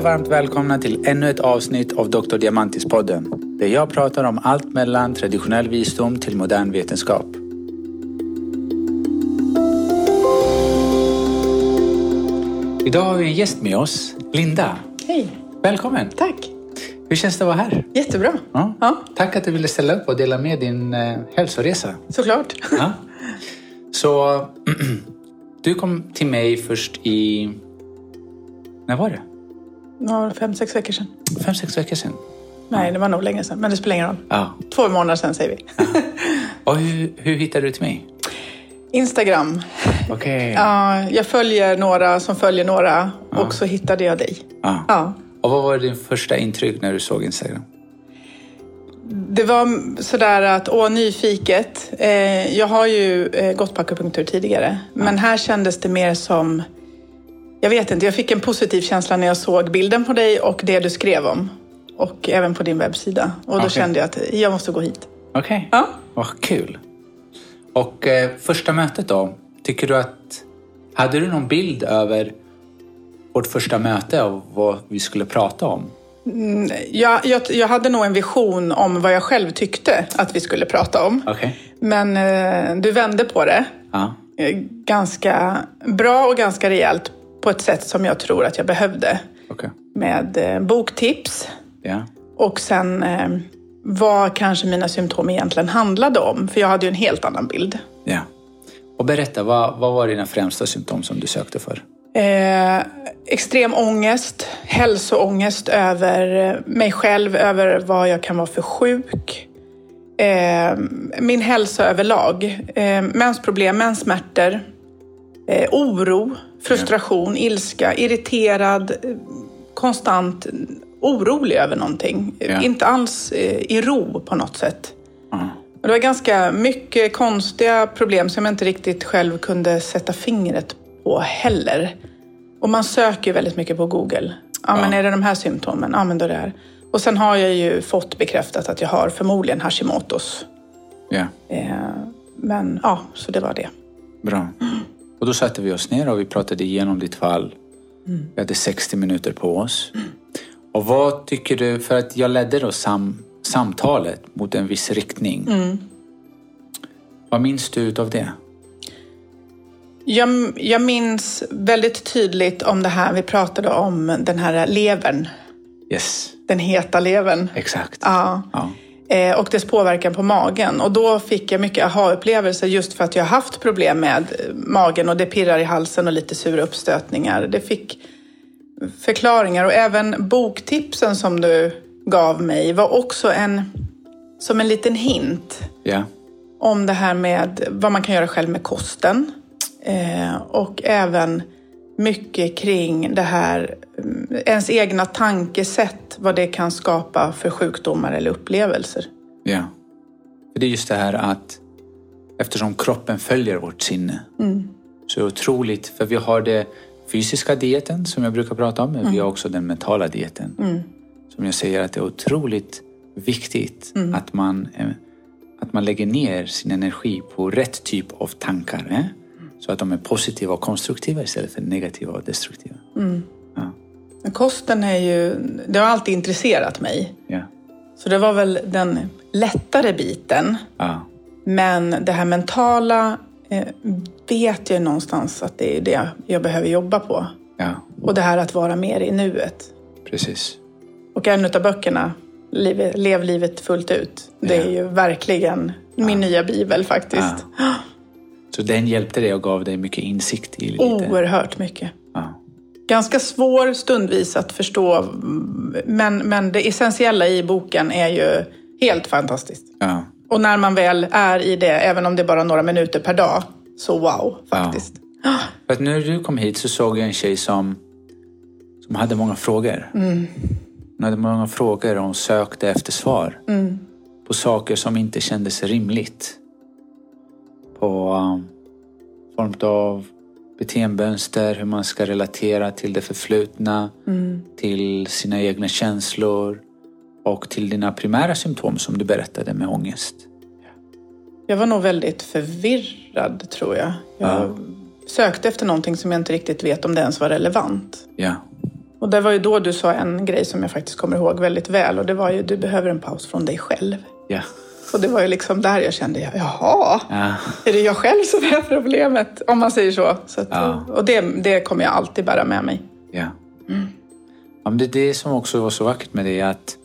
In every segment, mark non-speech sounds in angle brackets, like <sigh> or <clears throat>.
och varmt välkomna till ännu ett avsnitt av Dr. Diamantis-podden. Där jag pratar om allt mellan traditionell visdom till modern vetenskap. Idag har vi en gäst med oss, Linda. Hej. Välkommen! Tack. Hur känns det att vara här? Jättebra. Ja. Ja. Tack att du ville ställa upp och dela med din eh, hälsoresa. Såklart. <laughs> Ja. Så <clears throat> du kom till mig först i... När var det? Ja, fem, sex veckor sedan. Fem, sex veckor sedan. Nej, det var nog länge sedan. Men det spelar ingen roll. Ja. Två månader sedan säger vi. Och hur, hur hittade du till mig? Instagram. Okej. Ja, jag följer några som följer några. Och så hittade jag dig. Ja. Ja. Och vad var din första intryck när du såg Instagram? Det var sådär att, åh, nyfiket. Eh, jag har ju eh, gått på akupunktur tidigare. Men här kändes det mer som... Jag vet inte, jag fick en positiv känsla när jag såg bilden på dig och det du skrev om. Och även på din webbsida. Och då Okej. kände jag att jag måste gå hit. Okej. Ja. Vad kul. Och eh, första mötet då? Tycker du att... Hade du någon bild över vårt första möte och vad vi skulle prata om? Jag, jag, jag hade nog en vision om vad jag själv tyckte att vi skulle prata om. Okej. Men eh, du vände på det Ja. eh, ganska bra och ganska rejält på ett sätt som jag tror att jag behövde. Okej. Med eh, boktips Ja. och sen eh, vad kanske mina symptom egentligen handlade om. För jag hade ju en helt annan bild. Ja. Och berätta, vad, vad var dina främsta symptom som du sökte för? Eh, extrem ångest, hälsoångest över eh, mig själv, över vad jag kan vara för sjuk. Eh, min hälsa överlag. Eh, mensproblem, menssmärtor. Eh, oro, frustration, ilska, irriterad, konstant orolig över någonting. Ja. Inte alls eh, i ro på något sätt. Och det var ganska mycket konstiga problem som jag inte riktigt själv kunde sätta fingret på heller. Och man söker väldigt mycket på Google. Ja, men Ja. är det de här symptomen? Ja, men då är det här. Och sen har jag ju fått bekräftat att jag har förmodligen Hashimotos. Ja. Eh, men ja, så det var det. Bra. Och då satte vi oss ner och vi pratade igenom ditt fall. Vi hade 60 minuter på oss. Och vad tycker du, för att jag ledde då sam, samtalet mot en viss riktning. Vad minns du av det? Jag, jag minns väldigt tydligt om det här vi pratade om, den här levern. Yes, Den heta levern. exakt. Ja. Ja. Eh, och dess påverkan på magen. Och då fick jag mycket aha-upplevelser just för att jag haft problem med eh, magen och det pirrar i halsen och lite sura uppstötningar. Det fick förklaringar och även boktipsen som du gav mig var också en, som en liten hint Ja. om det här med vad man kan göra själv med kosten. Eh, och även mycket kring det här, mm, ens egna tankesätt, vad det kan skapa för sjukdomar eller upplevelser. ja. För det är just det här att eftersom kroppen följer vårt sinne så är det otroligt, för vi har det fysiska dieten som jag brukar prata om, men vi har också den mentala dieten. Som jag säger att det är otroligt viktigt att, man, eh, att man lägger ner sin energi på rätt typ av tankar. Eh? Så att de är positiva och konstruktiva istället för negativa och destruktiva. Ja. Men kosten är ju, det har alltid intresserat mig. Ja. Så det var väl den lättare biten. Ja. Men det här mentala eh, vet jag någonstans att det är det jag behöver jobba på. ja, Och det här att vara mer i nuet. precis. Och en av böckerna, Lev livet fullt ut, det Ja. är ju verkligen min nya bibel faktiskt. Så den hjälpte dig och gav dig mycket insikt i lite. Oerhört mycket. Ja. Ganska svår stundvis att förstå, men, men det essentiella i boken är ju helt fantastiskt. Ja. Och när man väl är i det, även om det är bara några minuter per dag, så wow faktiskt. För att när du kom hit så såg jag en tjej som, som hade många frågor. Hon hade många frågor och hon sökte efter svar. På saker som inte kändes rimligt. På um, form av beteendemönster, hur man ska relatera till det förflutna, till sina egna känslor och till dina primära symptom som du berättade med ångest. Jag var nog väldigt förvirrad tror jag. Jag Ja. sökte efter någonting som jag inte riktigt vet om det ens var relevant. Ja, Och det var ju då du sa en grej som jag faktiskt kommer ihåg väldigt väl och det var ju du behöver en paus från dig själv. Ja. Och det var ju liksom där jag kände, jaha, Ja. är det jag själv som är problemet? Om man säger så. så att, Ja. Och det, det kommer jag alltid bära med mig. Ja. ja men det är det som också var så vackert med det att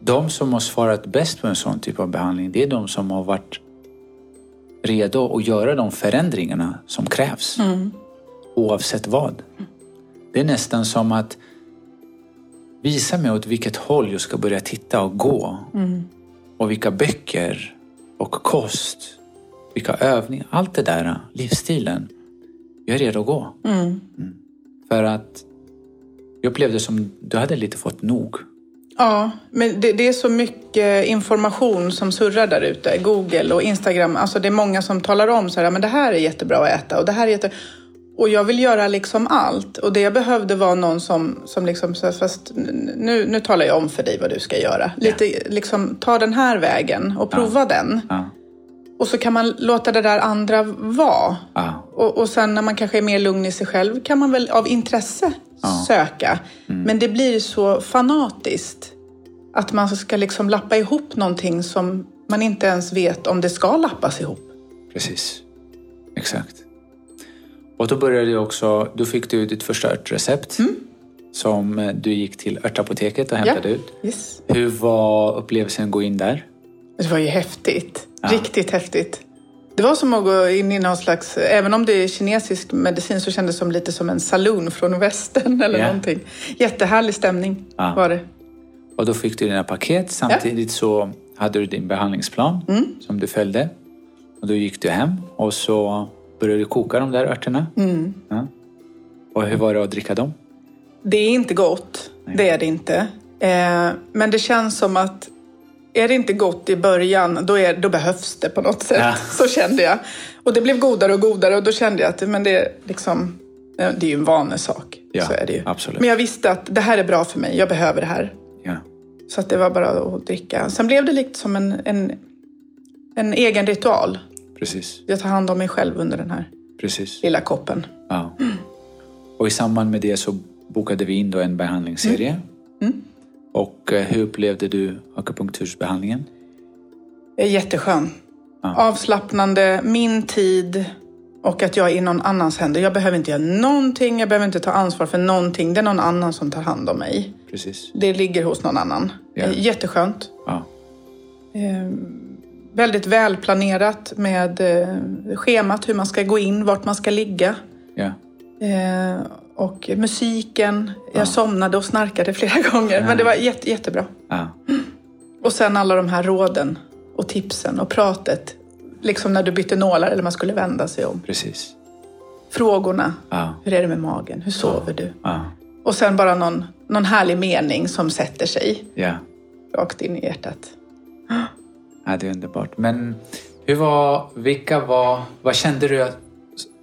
de som har svarat bäst på en sån typ av behandling det är de som har varit redo att göra de förändringarna som krävs. Oavsett vad. Det är nästan som att visa mig åt vilket håll jag ska börja titta och gå. Och vilka böcker och kost, vilka övningar, allt det där, livsstilen. Jag är redo att gå. Mm. För att jag upplevde som du hade lite fått nog. Ja, men det, det är så mycket information som surrar där ute. Google och Instagram. Alltså det är många som talar om så här, men det här är jättebra att äta och det här är jätte... Och jag vill göra liksom allt. Och det jag behövde var någon som, som liksom, fast nu, nu talar jag om för dig vad du ska göra. Lite liksom, ta den här vägen och prova den. Ja. Och så kan man låta det där andra vara. Ja. Och, och sen när man kanske är mer lugn i sig själv kan man väl av intresse söka. Men det blir så fanatiskt. Att man ska liksom lappa ihop någonting som man inte ens vet om det ska lappas ihop. Precis. Exakt. Och då började du också, då fick du ditt första örtrecept som eh, du gick till örtapoteket och hämtade ut. Yes. Hur var upplevelsen att gå in där? Det var ju häftigt. Riktigt häftigt. Det var som att gå in i någon slags, även om det är kinesisk medicin så kändes det som lite som en saloon från västern <laughs> eller Ja. någonting. Jättehärlig stämning Ja. var det. Och då fick du dina paket. Samtidigt så hade du din behandlingsplan som du följde. Och då gick du hem och så började du koka de där örterna. Ja. Och hur var det att dricka dem? Det är inte gott, det är det inte. Eh, men det känns som att är det inte gott i början, då, är, då behövs det på något sätt. Ja. <laughs> Så kände jag. Och det blev godare och godare och då kände jag att men det, är liksom, eh, det är ju en vanesak. Ja, så är det ju. absolut. Men jag visste att det här är bra för mig, jag behöver det här. Ja. Så att det var bara att dricka. Sen blev det lite som en, en, en egen ritual. Precis. Jag tar hand om mig själv under den här Precis. lilla koppen. Ja. Och i samband med det så bokade vi in då en behandlingsserie. Och eh, hur upplevde du akupunktursbehandlingen? Jätteskön. Avslappnande, min tid och att jag är i någon annans händer. Jag behöver inte göra någonting, jag behöver inte ta ansvar för någonting. Det är någon annan som tar hand om mig. Precis. Det ligger hos någon annan. Ja. Jätteskönt. Ja. Eh, väldigt välplanerat med eh, schemat, hur man ska gå in, vart man ska ligga. Ja. Eh, och musiken. Jag somnade och snarkade flera <laughs> gånger, men det var jätte, jättebra. Ja. Och sen alla de här råden och tipsen och pratet. Liksom när du bytte nålar eller man skulle vända sig om. Precis. Frågorna. Ja. Hur är det med magen? Hur sover du? Ja. Och sen bara någon, någon härlig mening som sätter sig Ja. rakt in i hjärtat. Ja, det är underbart. Men hur var, vilka var, vad kände du,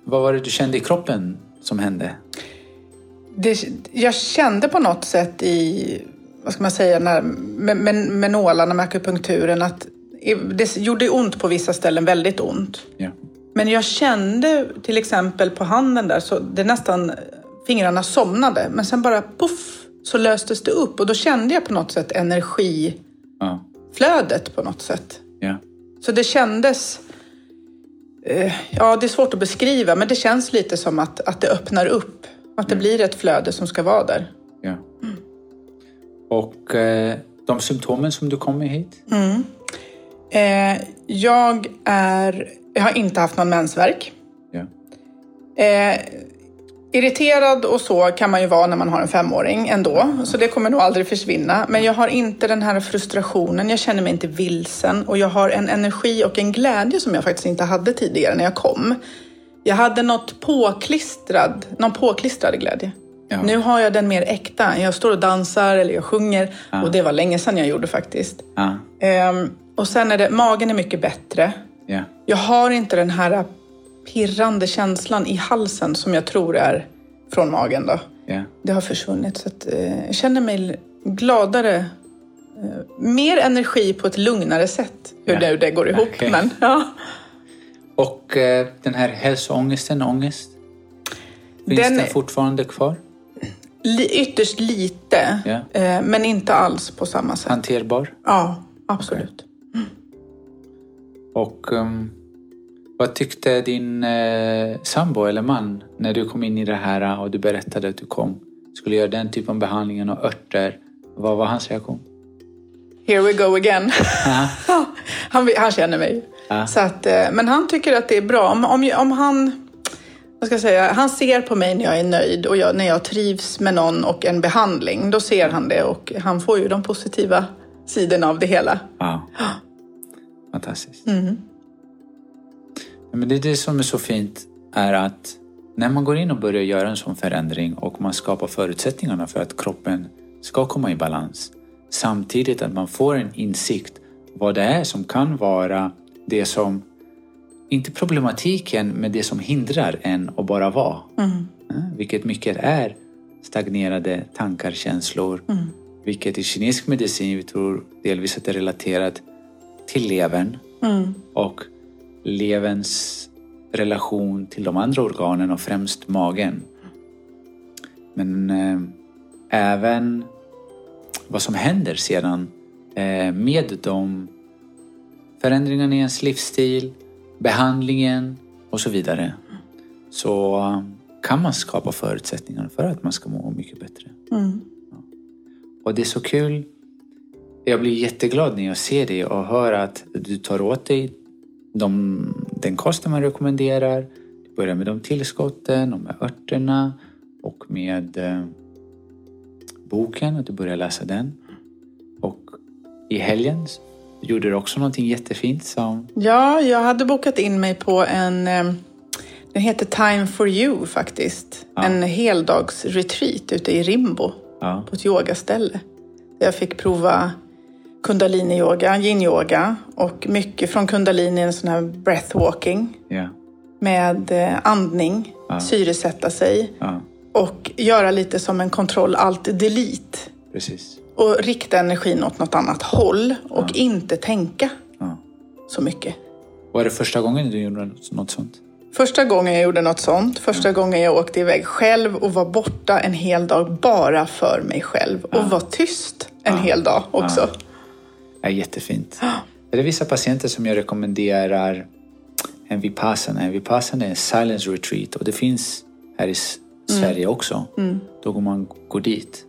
vad var det du kände i kroppen som hände? Det, jag kände på något sätt i, vad ska man säga, när, med, med, med nålarna, med akupunkturen, att det gjorde ont på vissa ställen, väldigt ont. Ja. Men jag kände till exempel på handen där, så det nästan fingrarna somnade. Men sen bara puff så löstes det upp och då kände jag på något sätt energiflödet Ja. På något sätt. Ja. Så det kändes... Eh, ja, det är svårt att beskriva, men det känns lite som att, att det öppnar upp. Att det blir ett flöde som ska vara där. Ja. Och eh, de symptomen som du kom med hit? Eh, jag är... Jag har inte haft någon mensvärk. Ja. Eh, irriterad och så kan man ju vara när man har en femåring ändå, så det kommer nog aldrig försvinna. Men jag har inte den här frustrationen, jag känner mig inte vilsen och jag har en energi och en glädje som jag faktiskt inte hade tidigare när jag kom. Jag hade något påklistrad, någon påklistrad glädje. Ja. Nu har jag den mer äkta. Jag står och dansar eller jag sjunger och det var länge sedan jag gjorde faktiskt. Ja. Ehm, och sen är det, magen är mycket bättre. Ja. Jag har inte den här pirrande känslan i halsen som jag tror är från magen. Då. Ja. Det har försvunnit. Så att, eh, jag känner mig gladare. Eh, mer energi på ett lugnare sätt. Hur Ja. det, det går ihop. Okej. Men, ja. Och eh, den här hälsoångesten, ångest? Finns Den den, fortfarande kvar? li, ytterst lite, eh, men inte alls på samma sätt. Hanterbar? Ja, absolut. Och ehm, vad tyckte din eh, sambo eller man när du kom in i det här och du berättade att du kom? Skulle göra den typen av behandlingen och örter. Vad var hans reaktion? Here we go again. <laughs> Han, han känner mig. Ja. Så att, eh, men han tycker att det är bra. Om, om, om han, vad ska jag säga, han ser på mig när jag är nöjd och jag, när jag trivs med någon och en behandling. Då ser han det och han får ju de positiva sidorna av det hela. Ja. <gasps> Fantastiskt. Mm. Men det är det som är så fint är att när man går in och börjar göra en sån förändring och man skapar förutsättningarna för att kroppen ska komma i balans. Samtidigt att man får en insikt vad det är som kan vara det som, inte problematiken, men det som hindrar en att bara vara. Mm. Vilket mycket är stagnerade tankar, känslor. Mm. Vilket i kinesisk medicin vi tror delvis att det är relaterat till levern Mm. och leverns relation till de andra organen och främst magen. Men eh, även vad som händer sedan eh, med de förändringarna i ens livsstil, behandlingen och så vidare. Så kan man skapa förutsättningar för att man ska må mycket bättre. Mm. Och det är så kul. Jag blir jätteglad när jag ser det och hör att du tar åt dig de, den kosten man rekommenderar. Du börjar med de tillskotten och med örterna och med eh, boken och du börjar läsa den. Och i helgen gjorde du också någonting jättefint som... Ja, jag hade bokat in mig på en, eh, den heter Time for you faktiskt. Ja. En heldagsretreat ute i Rimbo Ja, på ett yogaställe. Där jag fick prova kundalini-yoga, yin-yoga och mycket från kundalini, en sån här breathwalking ja, med eh, andning, Ja. syresätta sig ja, och göra lite som en kontroll alt delete precis. och rikta energin åt något annat håll och Ja. inte tänka Ja. så mycket. Var det första gången du gjorde något sånt? Första gången jag gjorde något sånt, första gången jag åkte iväg själv och var borta en hel dag bara för mig själv och var tyst en hel dag också. Är jättefint. <gasps> Det är vissa patienter som jag rekommenderar en vipassana. En vipassana är en silence retreat och det finns här i S- Sverige också. Då går man går dit.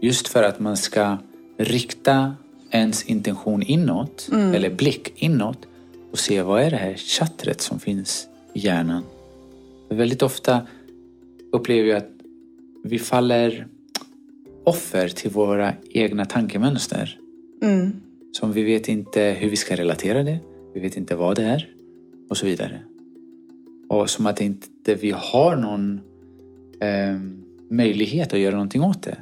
Just för att man ska rikta ens intention inåt, eller blick inåt och se vad är det här chattret som finns i hjärnan. För väldigt ofta upplever jag att vi faller offer till våra egna tankemönster. Mm. Som vi vet inte hur vi ska relatera det. Vi vet inte vad det är. Och så vidare. Och som att inte vi har någon eh, möjlighet att göra någonting åt det.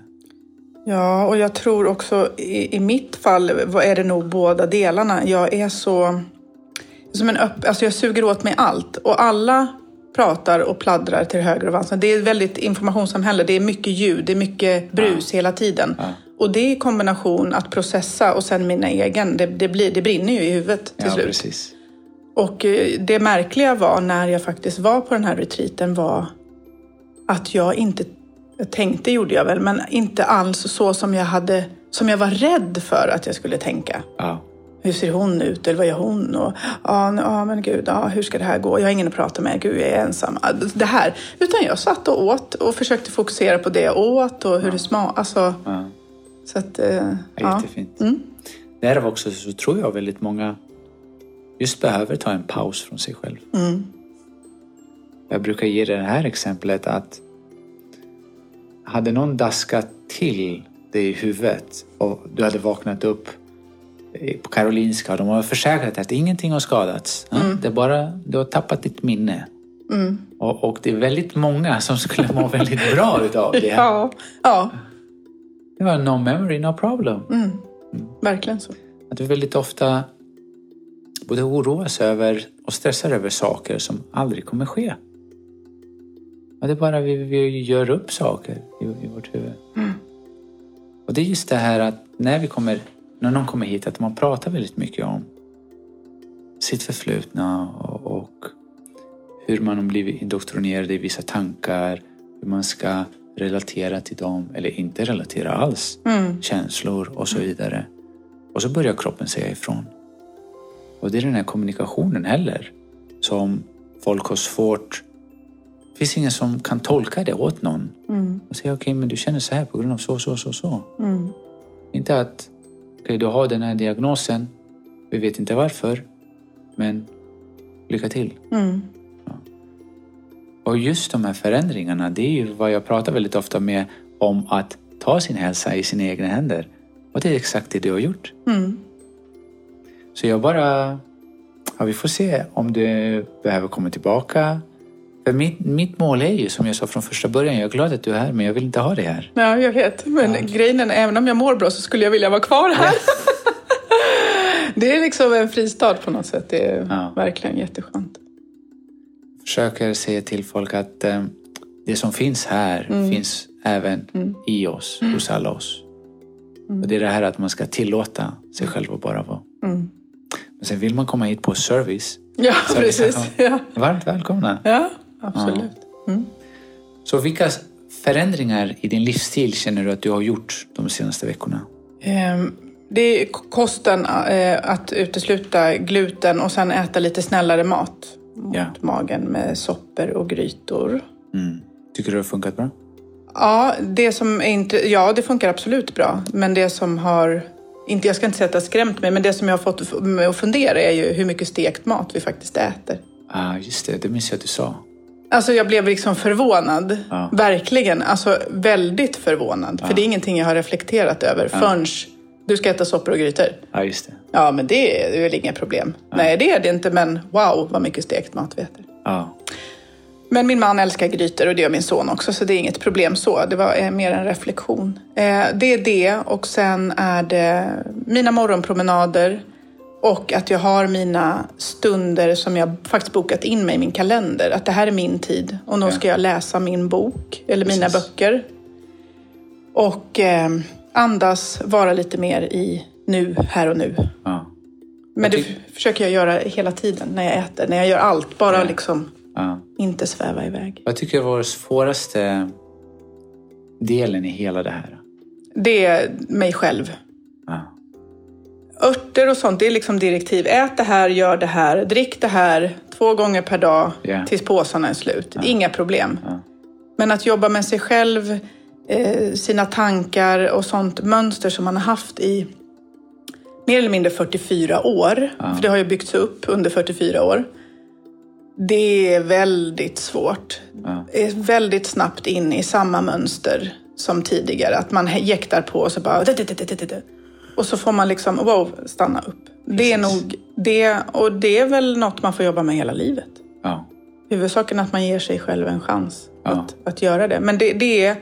Ja, och jag tror också i, i mitt fall vad är det nog båda delarna. Jag är så... Som en öpp, alltså jag suger åt mig allt och alla pratar och pladdrar till höger och vänster. Det är ett väldigt informationssamhälle. Det är mycket ljud, det är mycket brus hela tiden. Ja. Och det i kombination att processa och sen mina egen, det, det, blir, det brinner ju i huvudet till ja, slut. precis. Och eh, det märkliga var när jag faktiskt var på den här retreaten var att jag inte, jag tänkte gjorde jag väl, men inte alls så som jag hade, som jag var rädd för att jag skulle tänka. Ja, Hur ser hon ut eller vad gör hon? Och, ja, ja men gud, ja, hur ska det här gå? Jag har ingen att prata med, gud jag är ensam. Ja, Det här. Utan jag satt och åt och försökte fokusera på det jag åt och hur det smakade. Alltså, ja. Så att, eh, Ja. Jättefint. Mm. Därav också så tror jag väldigt många just behöver ta en paus från sig själv. Mm. Jag brukar ge det här exemplet att hade någon daskat till dig i huvudet och du hade vaknat upp på Karolinska och de har försäkrat att ingenting har skadats. Ja, Det bara, du har tappat ditt minne. Mm. Och, och det är väldigt många som skulle må väldigt bra utav det. <laughs> Ja, ja. Det var no memory, no problem. Mm. verkligen så. Att vi väldigt ofta både oroas över och stressar över saker som aldrig kommer ske. Ja, det är bara vi, vi gör upp saker i, i vårt huvud. Och det är just det här att när vi kommer, när någon kommer hit, att man pratar väldigt mycket om sitt förflutna och, och hur man har blivit indoktrinerad i vissa tankar, hur man ska relatera till dem eller inte relatera alls. Känslor och så vidare. Och så börjar kroppen säga ifrån. Och det är den här kommunikationen heller som folk har svårt... Det finns ingen som kan tolka det åt någon. Och säga okej, okay, men du känner så här på grund av så, så, så, så. Inte att okay, du har den här diagnosen. Vi vet inte varför. Men lycka till. Mm. Och just de här förändringarna, det är ju vad jag pratar väldigt ofta med om att ta sin hälsa i sina egna händer. Och det är exakt det du har gjort. Mm. Så jag bara... Ja, vi får se om du behöver komma tillbaka. För mitt, mitt mål är ju, som jag sa från första början, jag är glad att du är här, men jag vill inte ha det här. Ja, jag vet. Men ja. grejen är, även om jag mår bra så skulle jag vilja vara kvar här. Ja. <laughs> det är liksom en fristad på något sätt. Det är ja. verkligen jätteskönt. Försöker säga till folk att eh, det som finns här mm. finns även mm. i oss, mm. hos alla oss. Mm. Och det är det här att man ska tillåta sig själv att bara vara. Mm. Men sen vill man komma hit på service. Ja, <laughs> service precis. Ja. Varmt välkomna. Ja, absolut. Ja. Mm. Så vilka förändringar i din livsstil känner du att du har gjort de senaste veckorna? Um, det är kosten, uh, att utesluta gluten och sen äta lite snällare mat mot ja. magen med soppor och grytor. Mm. Tycker du det har funkat bra? Ja, det som är inte, ja, det funkar absolut bra. Men det som har, inte, jag ska inte säga att det har skrämt mig, men det som jag har fått mig att fundera är ju hur mycket stekt mat vi faktiskt äter. Ja, ah, just det. Det minns jag att du sa. Alltså jag blev liksom förvånad. Ja. Verkligen. Alltså väldigt förvånad. Ja. För det är ingenting jag har reflekterat över ja. förrän du ska äta soppor och grytor. Ja, just det. Ja, men det är väl inga problem. Nej, det är det inte, men wow vad mycket stekt mat vi äter. Ja. Men min man älskar grytor och det gör min son också, så det är inget problem så. Det var eh, mer en reflektion. Eh, det är det och sen är det mina morgonpromenader och att jag har mina stunder som jag faktiskt bokat in mig i min kalender. Att det här är min tid och då ska jag läsa min bok eller mina Precis. böcker. Och eh, andas, vara lite mer i nu, här och nu. Ja. Men det försöker jag göra hela tiden när jag äter, när jag gör allt. Bara Ja. liksom Ja. inte sväva iväg. Vad tycker du var svåraste delen i hela det här? Det är mig själv. Ja. Örter och sånt, det är liksom direktiv. Ät det här, gör det här, drick det här två gånger per dag Ja. tills påsarna är slut. Inga problem. Men att jobba med sig själv, eh, sina tankar och sånt mönster som man har haft i mer eller mindre 44 år. Ja. För det har ju byggts upp under 44 år. Det är väldigt svårt. Ja. Är väldigt snabbt in i samma mönster som tidigare. Att man jäktar på och så bara... Och så får man liksom, wow, stanna upp. Det är nog det, och det är väl något man får jobba med hela livet. Ja. Huvudsaken är att man ger sig själv en chans Ja. att, att göra det. Men det, det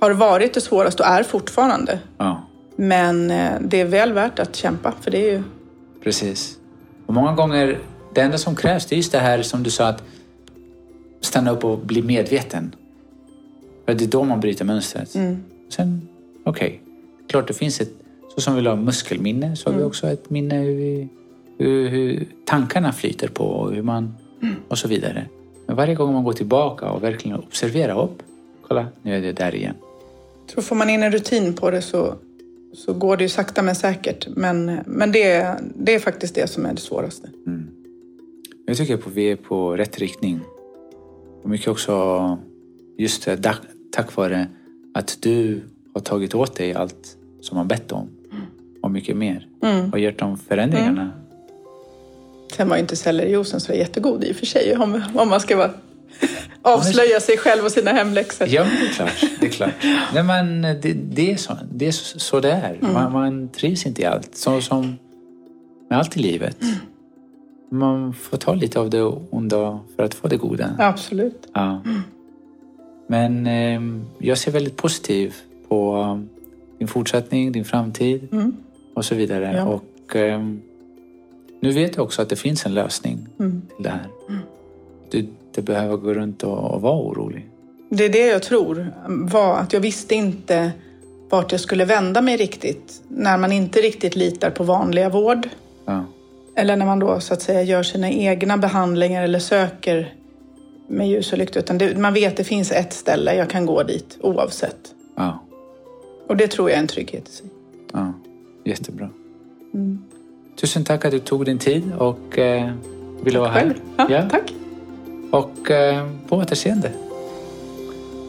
har varit det svåraste och är fortfarande. ja. Men eh, det är väl värt att kämpa, för det är ju... Precis. Och många gånger, det enda som krävs det är just det här som du sa att stanna upp och bli medveten. För det är då man bryter mönstret. Mm. Sen, okej. Klart det finns ett, så som vi har muskelminne så har Mm. vi också ett minne hur, vi, hur, hur tankarna flyter på och hur man Mm. och så vidare. Men varje gång man går tillbaka och verkligen observerar upp. Kolla, nu är det där igen. Tror får man in en rutin på det så, så går det ju sakta men säkert. Men, men det, det är faktiskt det som är det svåraste. Jag tycker att vi är på rätt riktning. Och mycket också just det, tack, vare att du har tagit åt dig allt som man bett om. Och mycket mer. Mm. Och gjort de förändringarna. Sen var ju inte sellerijuicen så jättegod i och för sig. Om, om man ska vara, avslöja sig själv och sina hemläxor. Ja, det är klart. Det är, klart. <laughs> Nej, men det, det, är så det är. Så, så det är. Man, man trivs inte i allt. Så som med allt i livet. Man får ta lite av det onda för att få det goda. Absolut. Ja. Men eh, jag ser väldigt positivt på eh, din fortsättning, din framtid Mm. och så vidare. Ja. Och eh, nu vet jag också att det finns en lösning Mm. till det här. Du inte behöver gå runt och, och vara orolig. Det är det jag tror var att jag visste inte vart jag skulle vända mig riktigt. När man inte riktigt litar på vanliga vård. Ja. Eller när man då så att säga gör sina egna behandlingar eller söker med ljus och lykta. Utan det, man vet att det finns ett ställe, jag kan gå dit oavsett. Ja. Och det tror jag är en trygghet i sig. ja. Jättebra. Tusen tack att du tog din tid och eh, ville vara här. Själv? Ja, Tack. Och eh, på återseende.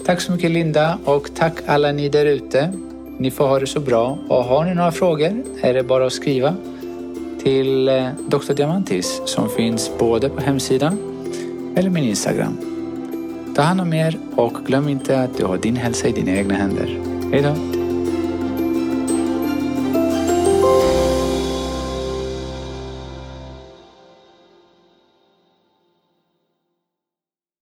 Tack så mycket Linda och tack alla ni där ute. Ni får ha det så bra och har ni några frågor är det bara att skriva till eh, Dr. Diamantis som finns både på hemsidan eller min Instagram. Ta hand om er och glöm inte att du har din hälsa i dina egna händer. Hejdå!